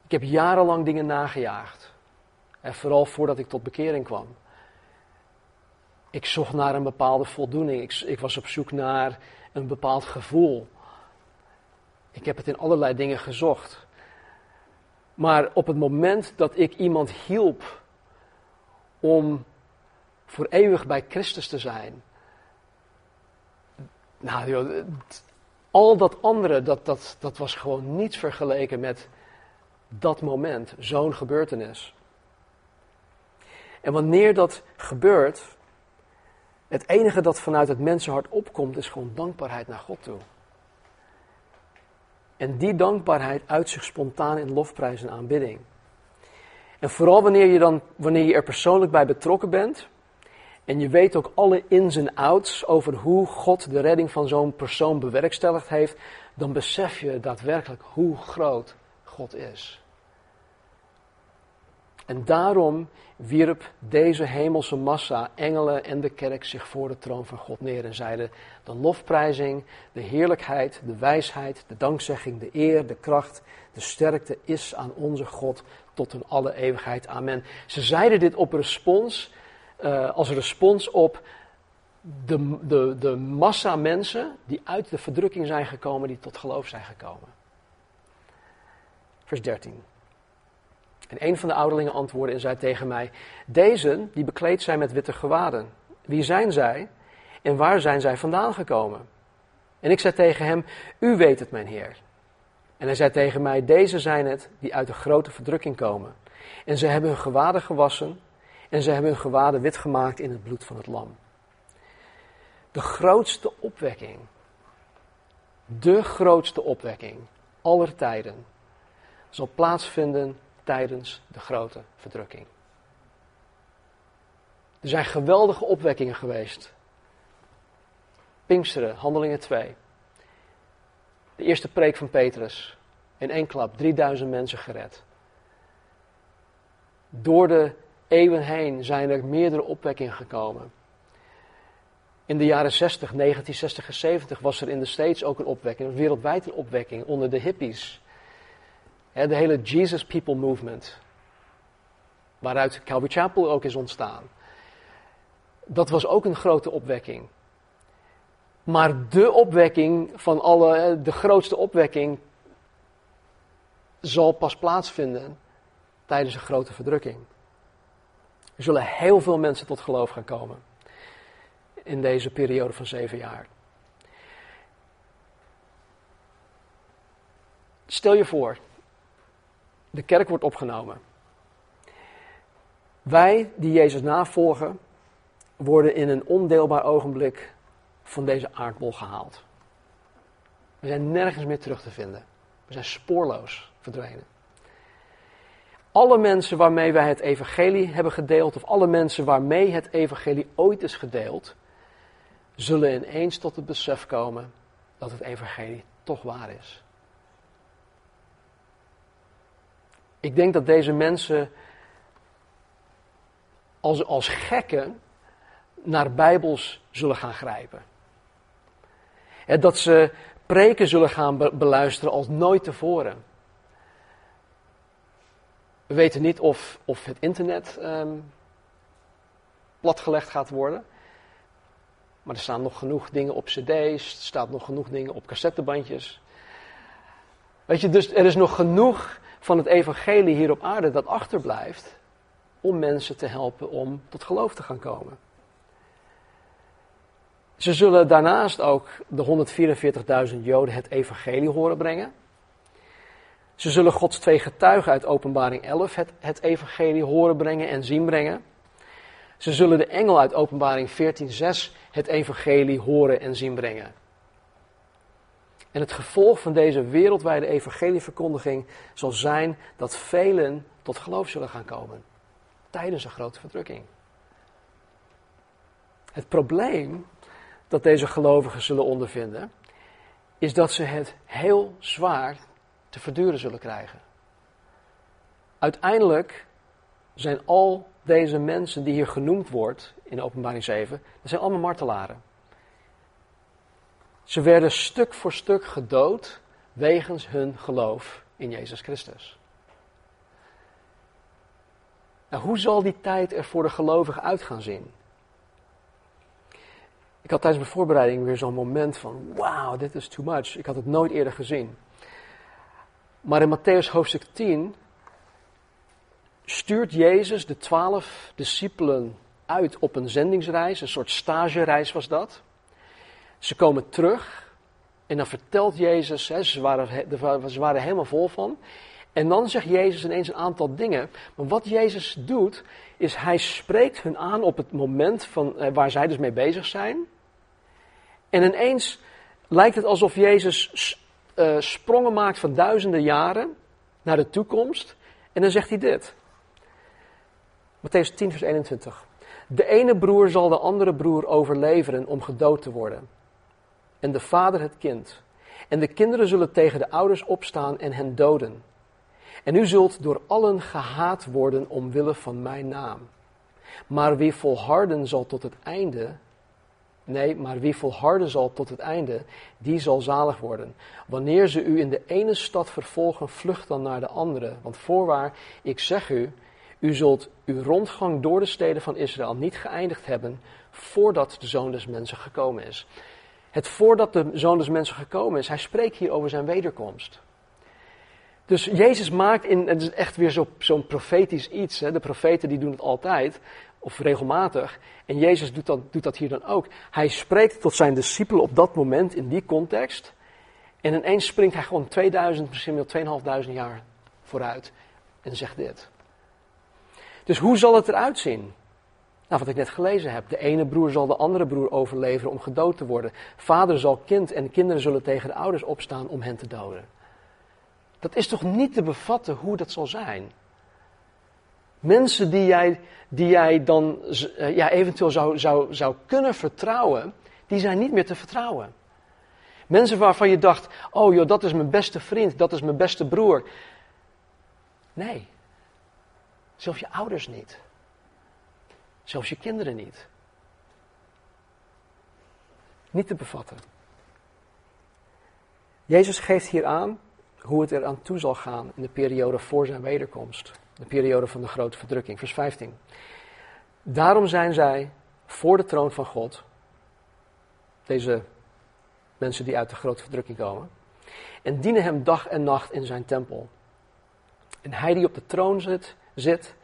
Ik heb jarenlang dingen nagejaagd. En vooral voordat ik tot bekering kwam. Ik zocht naar een bepaalde voldoening. Ik, ik was op zoek naar een bepaald gevoel. Ik heb het in allerlei dingen gezocht. Maar op het moment dat ik iemand hielp om voor eeuwig bij Christus te zijn. Nou, joh, al dat andere, dat, dat, dat was gewoon niets vergeleken met dat moment, zo'n gebeurtenis. En wanneer dat gebeurt, het enige dat vanuit het mensenhart opkomt, is gewoon dankbaarheid naar God toe. En die dankbaarheid uit zich spontaan in lofprijs en aanbidding. En vooral wanneer je, dan, wanneer je er persoonlijk bij betrokken bent. En je weet ook alle ins en outs over hoe God de redding van zo'n persoon bewerkstelligd heeft. Dan besef je daadwerkelijk hoe groot God is. En daarom wierp deze hemelse massa, engelen en de kerk zich voor de troon van God neer en zeiden: De lofprijzing, de heerlijkheid, de wijsheid, de dankzegging, de eer, de kracht, de sterkte is aan onze God tot in alle eeuwigheid. Amen. Ze zeiden dit op respons, uh, als respons op de, de, de massa mensen die uit de verdrukking zijn gekomen, die tot geloof zijn gekomen. Vers 13. En een van de ouderlingen antwoordde en zei tegen mij: Deze die bekleed zijn met witte gewaden, wie zijn zij en waar zijn zij vandaan gekomen? En ik zei tegen hem: U weet het, mijn Heer. En hij zei tegen mij: Deze zijn het die uit de grote verdrukking komen. En ze hebben hun gewaden gewassen en ze hebben hun gewaden wit gemaakt in het bloed van het lam. De grootste opwekking, de grootste opwekking aller tijden, zal plaatsvinden tijdens de grote verdrukking. Er zijn geweldige opwekkingen geweest. Pinksteren, Handelingen 2. De eerste preek van Petrus. In één klap, 3000 mensen gered. Door de eeuwen heen zijn er meerdere opwekkingen gekomen. In de jaren 60, 1960 en 70 was er in de States ook een opwekking, een wereldwijde opwekking onder de hippies. De hele Jesus People Movement, waaruit Calvary Chapel ook is ontstaan. Dat was ook een grote opwekking. Maar de opwekking van alle, de grootste opwekking, zal pas plaatsvinden tijdens een grote verdrukking. Er zullen heel veel mensen tot geloof gaan komen in deze periode van zeven jaar. Stel je voor, de kerk wordt opgenomen. Wij die Jezus navolgen, worden in een ondeelbaar ogenblik van deze aardbol gehaald. We zijn nergens meer terug te vinden. We zijn spoorloos verdwenen. Alle mensen waarmee wij het evangelie hebben gedeeld, of alle mensen waarmee het evangelie ooit is gedeeld, zullen ineens tot het besef komen dat het evangelie toch waar is. Ik denk dat deze mensen als, als gekken naar Bijbels zullen gaan grijpen. En dat ze preken zullen gaan beluisteren als nooit tevoren. We weten niet of, of het internet um, platgelegd gaat worden. Maar er staan nog genoeg dingen op cd's, er staat nog genoeg dingen op cassettebandjes. Weet je, dus er is nog genoeg van het evangelie hier op aarde dat achterblijft om mensen te helpen om tot geloof te gaan komen. Ze zullen daarnaast ook de 144.000 Joden het evangelie horen brengen. Ze zullen Gods twee getuigen uit Openbaring 11 het, evangelie horen brengen en zien brengen. Ze zullen de engel uit Openbaring 14:6 het evangelie horen en zien brengen. En het gevolg van deze wereldwijde evangelieverkondiging zal zijn dat velen tot geloof zullen gaan komen tijdens een grote verdrukking. Het probleem dat deze gelovigen zullen ondervinden, is dat ze het heel zwaar te verduren zullen krijgen. Uiteindelijk zijn al deze mensen die hier genoemd wordt in openbaring 7, dat zijn allemaal martelaren. Ze werden stuk voor stuk gedood wegens hun geloof in Jezus Christus. Nou, hoe zal die tijd er voor de gelovigen uit gaan zien? Ik had tijdens mijn voorbereiding weer zo'n moment van: wauw, dit is too much. Ik had het nooit eerder gezien. Maar in Matthäus hoofdstuk 10 stuurt Jezus de twaalf discipelen uit op een zendingsreis, een soort stagereis was dat. Ze komen terug en dan vertelt Jezus, hè, ze, waren, waren helemaal vol van. En dan zegt Jezus ineens een aantal dingen. Maar wat Jezus doet, is hij spreekt hun aan op het moment van, eh, waar zij dus mee bezig zijn. En ineens lijkt het alsof Jezus uh, sprongen maakt van duizenden jaren naar de toekomst. En dan zegt hij dit. Matthäus 10, vers 21. De ene broer zal de andere broer overleveren om gedood te worden. En de vader het kind. En de kinderen zullen tegen de ouders opstaan en hen doden. En u zult door allen gehaat worden omwille van mijn naam. Maar wie volharden zal tot het einde, nee, maar wie volharden zal tot het einde, die zal zalig worden. Wanneer ze u in de ene stad vervolgen, vlucht dan naar de andere. Want voorwaar, ik zeg u, u zult uw rondgang door de steden van Israël niet geëindigd hebben voordat de zoon des mensen gekomen is. Het voordat de zoon des mensen gekomen is, hij spreekt hier over zijn wederkomst. Dus Jezus maakt in, het is echt weer zo'n profetisch iets. Hè? De profeten die doen het altijd, of regelmatig. En Jezus doet dat, doet dat hier dan ook. Hij spreekt tot zijn discipelen op dat moment, in die context. En ineens springt hij gewoon 2000, misschien wel 2500 jaar vooruit. En zegt dit. Dus hoe zal het eruit zien? Nou, wat ik net gelezen heb. De ene broer zal de andere broer overleveren om gedood te worden. Vader zal kind en kinderen zullen tegen de ouders opstaan om hen te doden. Dat is toch niet te bevatten hoe dat zal zijn? Mensen die jij, die jij dan eh, ja, eventueel zou, zou, zou kunnen vertrouwen, die zijn niet meer te vertrouwen. Mensen waarvan je dacht, oh joh, dat is mijn beste vriend, dat is mijn beste broer. Nee, zelfs je ouders niet. Zelfs je kinderen niet. Niet te bevatten. Jezus geeft hier aan hoe het er aan toe zal gaan in de periode voor zijn wederkomst. De periode van de grote verdrukking. Vers 15. Daarom zijn zij voor de troon van God. Deze mensen die uit de grote verdrukking komen. En dienen hem dag en nacht in zijn tempel. En hij die op de troon zit,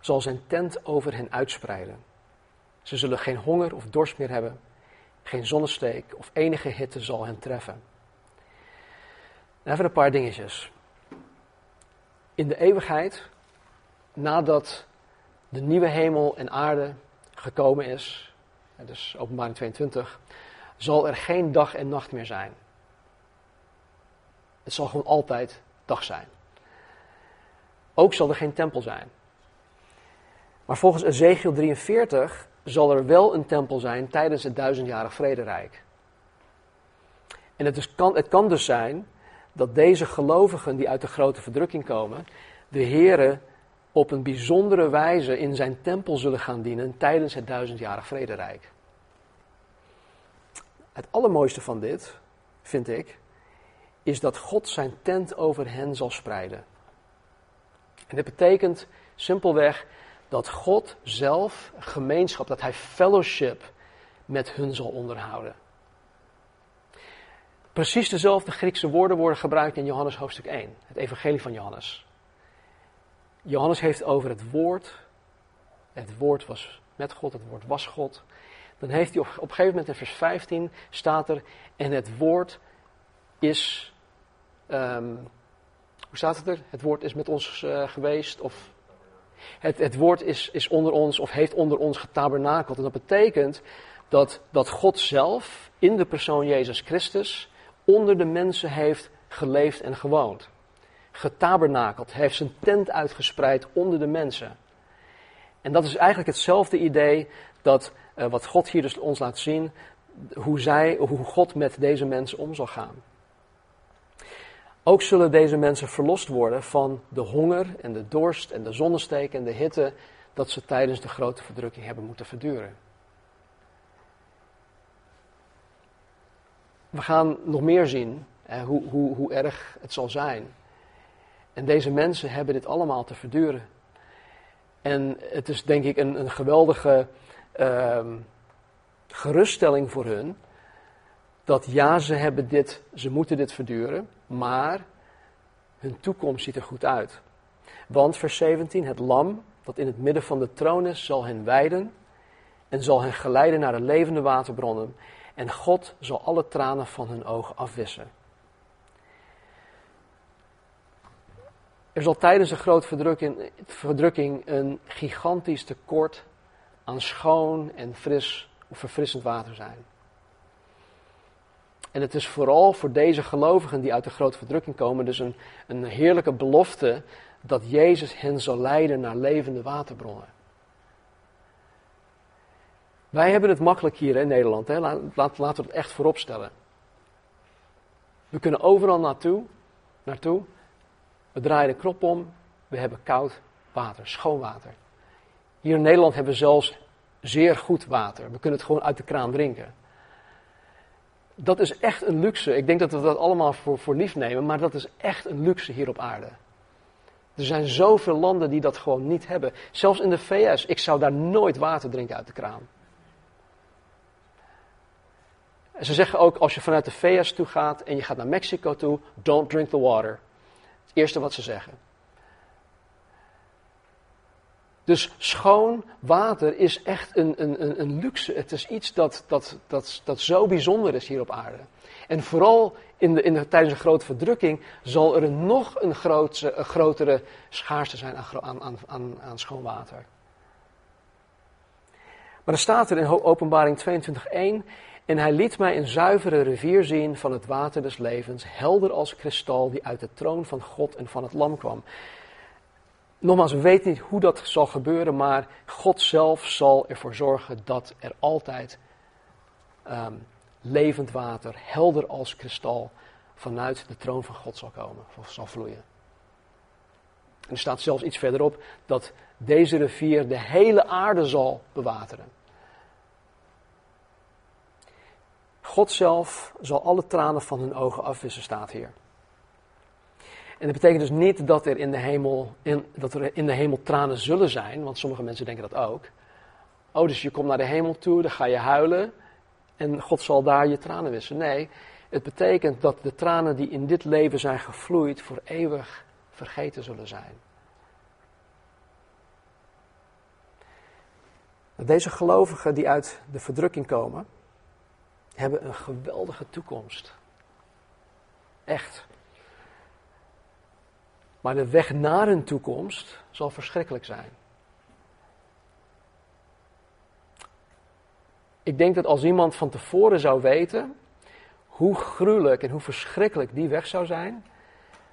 zal zijn tent over hen uitspreiden. Ze zullen geen honger of dorst meer hebben, geen zonnesteek of enige hitte zal hen treffen. Even een paar dingetjes. In de eeuwigheid, nadat de nieuwe hemel en aarde gekomen is, dus openbaring 22, zal er geen dag en nacht meer zijn. Het zal gewoon altijd dag zijn. Ook zal er geen tempel zijn. Maar volgens Ezekiel 43 zal er wel een tempel zijn tijdens het duizendjarig vrederijk. En het, is, kan, het kan dus zijn dat deze gelovigen die uit de grote verdrukking komen, de Here op een bijzondere wijze in zijn tempel zullen gaan dienen tijdens het duizendjarig vrederijk. Het allermooiste van dit, vind ik, is dat God zijn tent over hen zal spreiden. En dit betekent simpelweg dat God zelf gemeenschap, dat hij fellowship met hun zal onderhouden. Precies dezelfde Griekse woorden worden gebruikt in Johannes hoofdstuk 1, het evangelie van Johannes. Johannes heeft over het woord, het woord was met God, het woord was God. Dan heeft hij op, op een gegeven moment in vers 15 staat er, en het woord is, um, hoe staat het er? Het woord is met ons uh, geweest, of het, het woord is, is onder ons of heeft onder ons getabernakeld. En dat betekent dat, dat God zelf in de persoon Jezus Christus onder de mensen heeft geleefd en gewoond. Getabernakeld, heeft zijn tent uitgespreid onder de mensen. En dat is eigenlijk hetzelfde idee dat uh, wat God hier dus ons laat zien, hoe, zij, hoe God met deze mensen om zal gaan. Ook zullen deze mensen verlost worden van de honger en de dorst en de zonnesteek en de hitte dat ze tijdens de grote verdrukking hebben moeten verduren. We gaan nog meer zien hoe, hoe, hoe erg het zal zijn. En deze mensen hebben dit allemaal te verduren. En het is denk ik een, een geweldige uh, geruststelling voor hun. Dat ja, ze hebben dit, ze moeten dit verduren maar hun toekomst ziet er goed uit. Want vers 17, het lam dat in het midden van de troon is, zal hen wijden en zal hen geleiden naar de levende waterbronnen. En God zal alle tranen van hun ogen afwissen. Er zal tijdens de grote verdrukking, verdrukking een gigantisch tekort aan schoon en fris of verfrissend water zijn. En het is vooral voor deze gelovigen die uit de grote verdrukking komen, dus een, een heerlijke belofte dat Jezus hen zal leiden naar levende waterbronnen. Wij hebben het makkelijk hier in Nederland, hè? Laat, laten we het echt voorop stellen. We kunnen overal naartoe, naartoe We draaien de knop om, we hebben koud water, schoon water. Hier in Nederland hebben we zelfs zeer goed water. We kunnen het gewoon uit de kraan drinken. Dat is echt een luxe. Ik denk dat we dat allemaal voor, voor lief nemen, maar dat is echt een luxe hier op aarde. Er zijn zoveel landen die dat gewoon niet hebben. Zelfs in de VS, ik zou daar nooit water drinken uit de kraan. En ze zeggen ook, als je vanuit de VS toe gaat en je gaat naar Mexico toe, don't drink the water. Het eerste wat ze zeggen. Dus schoon water is echt een, een, een luxe. Het is iets dat, dat, dat, dat zo bijzonder is hier op aarde. En vooral in de, in de, tijdens een grote verdrukking zal er nog een, grootse, een grotere schaarste zijn aan, aan, aan, aan schoon water. Maar er staat er in openbaring 22.1 en hij liet mij een zuivere rivier zien van het water des levens, helder als kristal, die uit de troon van God en van het lam kwam. Nogmaals, we weten niet hoe dat zal gebeuren, maar God zelf zal ervoor zorgen dat er altijd um, levend water, helder als kristal, vanuit de troon van God zal komen, of zal vloeien. En er staat zelfs iets verderop dat deze rivier de hele aarde zal bewateren. God zelf zal alle tranen van hun ogen afwissen, staat hier. En dat betekent dus niet dat er in de hemel, in, dat er in de hemel tranen zullen zijn, want sommige mensen denken dat ook. Oh, dus je komt naar de hemel toe, dan ga je huilen en God zal daar je tranen wissen. Nee, het betekent dat de tranen die in dit leven zijn gevloeid voor eeuwig vergeten zullen zijn. Deze gelovigen die uit de verdrukking komen, hebben een geweldige toekomst. Echt. Maar de weg naar hun toekomst zal verschrikkelijk zijn. Ik denk dat als iemand van tevoren zou weten hoe gruwelijk en hoe verschrikkelijk die weg zou zijn,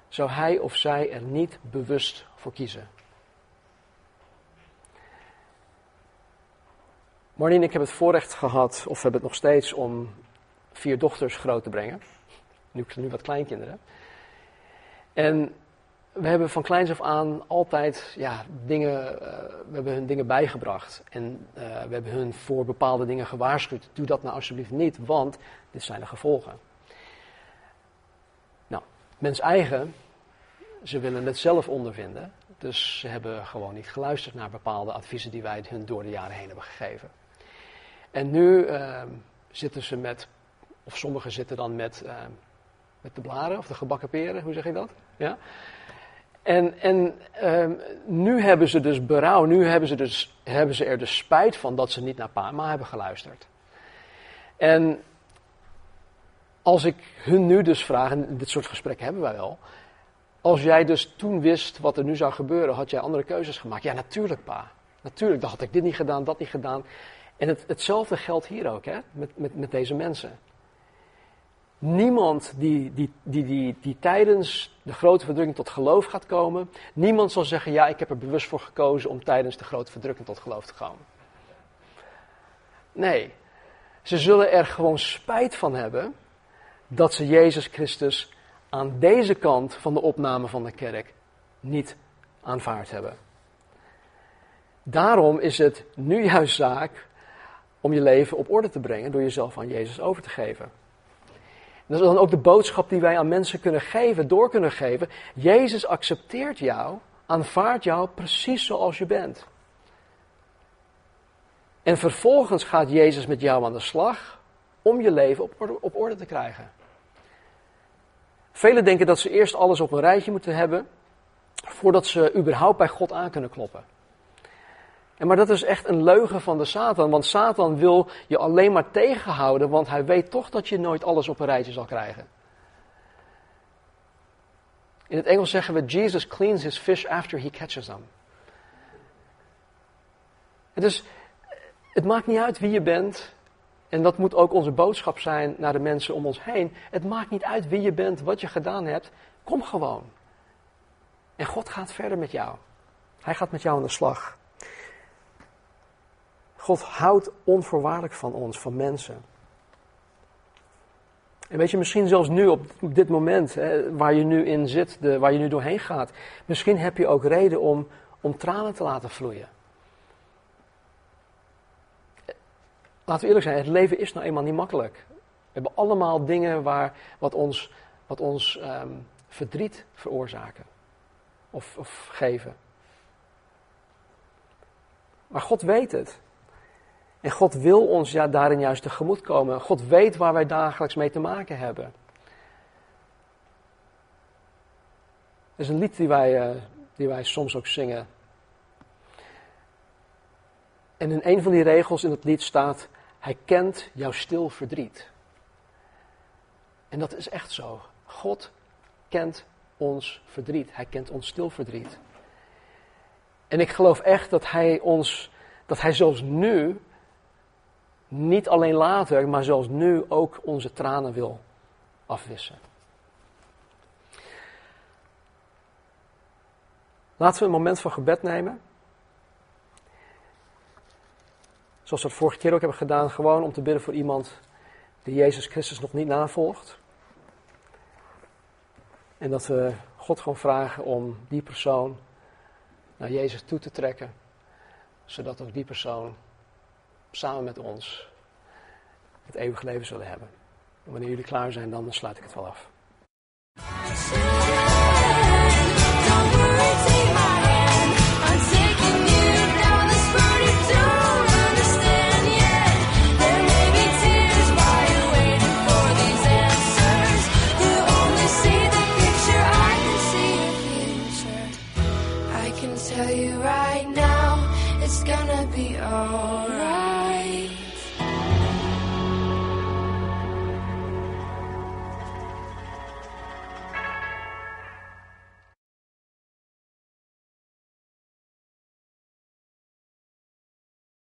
zou hij of zij er niet bewust voor kiezen. Marlene, ik heb het voorrecht gehad, of heb het nog steeds, om vier dochters groot te brengen. Nu, nu wat kleinkinderen. En we hebben van kleins af aan altijd ja, dingen, uh, we hebben hun dingen bijgebracht. En uh, we hebben hun voor bepaalde dingen gewaarschuwd. Doe dat nou alsjeblieft niet, want dit zijn de gevolgen. Nou, mens eigen, ze willen het zelf ondervinden. Dus ze hebben gewoon niet geluisterd naar bepaalde adviezen die wij hun door de jaren heen hebben gegeven. En nu uh, zitten ze met, of sommigen zitten dan met, met de blaren of de gebakken peren, hoe zeg je dat? Ja? En, en um, nu hebben ze dus berouw, nu hebben ze, dus, hebben ze er dus spijt van dat ze niet naar pa ma hebben geluisterd. En als ik hun nu dus vraag, en dit soort gesprekken hebben wij wel. Als jij dus toen wist wat er nu zou gebeuren, had jij andere keuzes gemaakt? Ja, natuurlijk pa. Natuurlijk, dan had ik dit niet gedaan, dat niet gedaan. En het, hetzelfde geldt hier ook, hè, met, met, met deze mensen. Niemand die, die, die, die, die tijdens de grote verdrukking tot geloof gaat komen, niemand zal zeggen, ja, ik heb er bewust voor gekozen om tijdens de grote verdrukking tot geloof te komen. Nee, ze zullen er gewoon spijt van hebben dat ze Jezus Christus aan deze kant van de opname van de kerk niet aanvaard hebben. Daarom is het nu juist zaak om je leven op orde te brengen door jezelf aan Jezus over te geven. Dat is dan ook de boodschap die wij aan mensen kunnen geven, door kunnen geven. Jezus accepteert jou, aanvaardt jou precies zoals je bent. En vervolgens gaat Jezus met jou aan de slag om je leven op orde, op orde te krijgen. Velen denken dat ze eerst alles op een rijtje moeten hebben voordat ze überhaupt bij God aan kunnen kloppen. En maar dat is echt een leugen van de Satan, want Satan wil je alleen maar tegenhouden, want hij weet toch dat je nooit alles op een rijtje zal krijgen. In het Engels zeggen we, Jesus cleans his fish after he catches them. Is, het maakt niet uit wie je bent, en dat moet ook onze boodschap zijn naar de mensen om ons heen. Het maakt niet uit wie je bent, wat je gedaan hebt, kom gewoon. En God gaat verder met jou. Hij gaat met jou aan de slag. God houdt onvoorwaardelijk van ons, van mensen. En weet je, misschien zelfs nu op dit moment, hè, waar je nu in zit, de, waar je nu doorheen gaat, misschien heb je ook reden om, om tranen te laten vloeien. Laten we eerlijk zijn, het leven is nou eenmaal niet makkelijk. We hebben allemaal dingen waar, wat ons, wat ons ehm, verdriet veroorzaken of, of geven. Maar God weet het. En God wil ons ja, daarin juist tegemoet komen. God weet waar wij dagelijks mee te maken hebben. Er is een lied die wij, uh, die wij soms ook zingen. En in een van die regels in het lied staat: Hij kent jouw stil verdriet. En dat is echt zo. God kent ons verdriet. Hij kent ons stil verdriet. En ik geloof echt dat Hij ons, dat Hij zelfs nu niet alleen later, maar zelfs nu ook onze tranen wil afwissen. Laten we een moment van gebed nemen. Zoals we het vorige keer ook hebben gedaan, gewoon om te bidden voor iemand die Jezus Christus nog niet navolgt. En dat we God gewoon vragen om die persoon naar Jezus toe te trekken, zodat ook die persoon samen met ons het eeuwige leven zullen hebben. Wanneer jullie klaar zijn, dan sluit ik het wel af.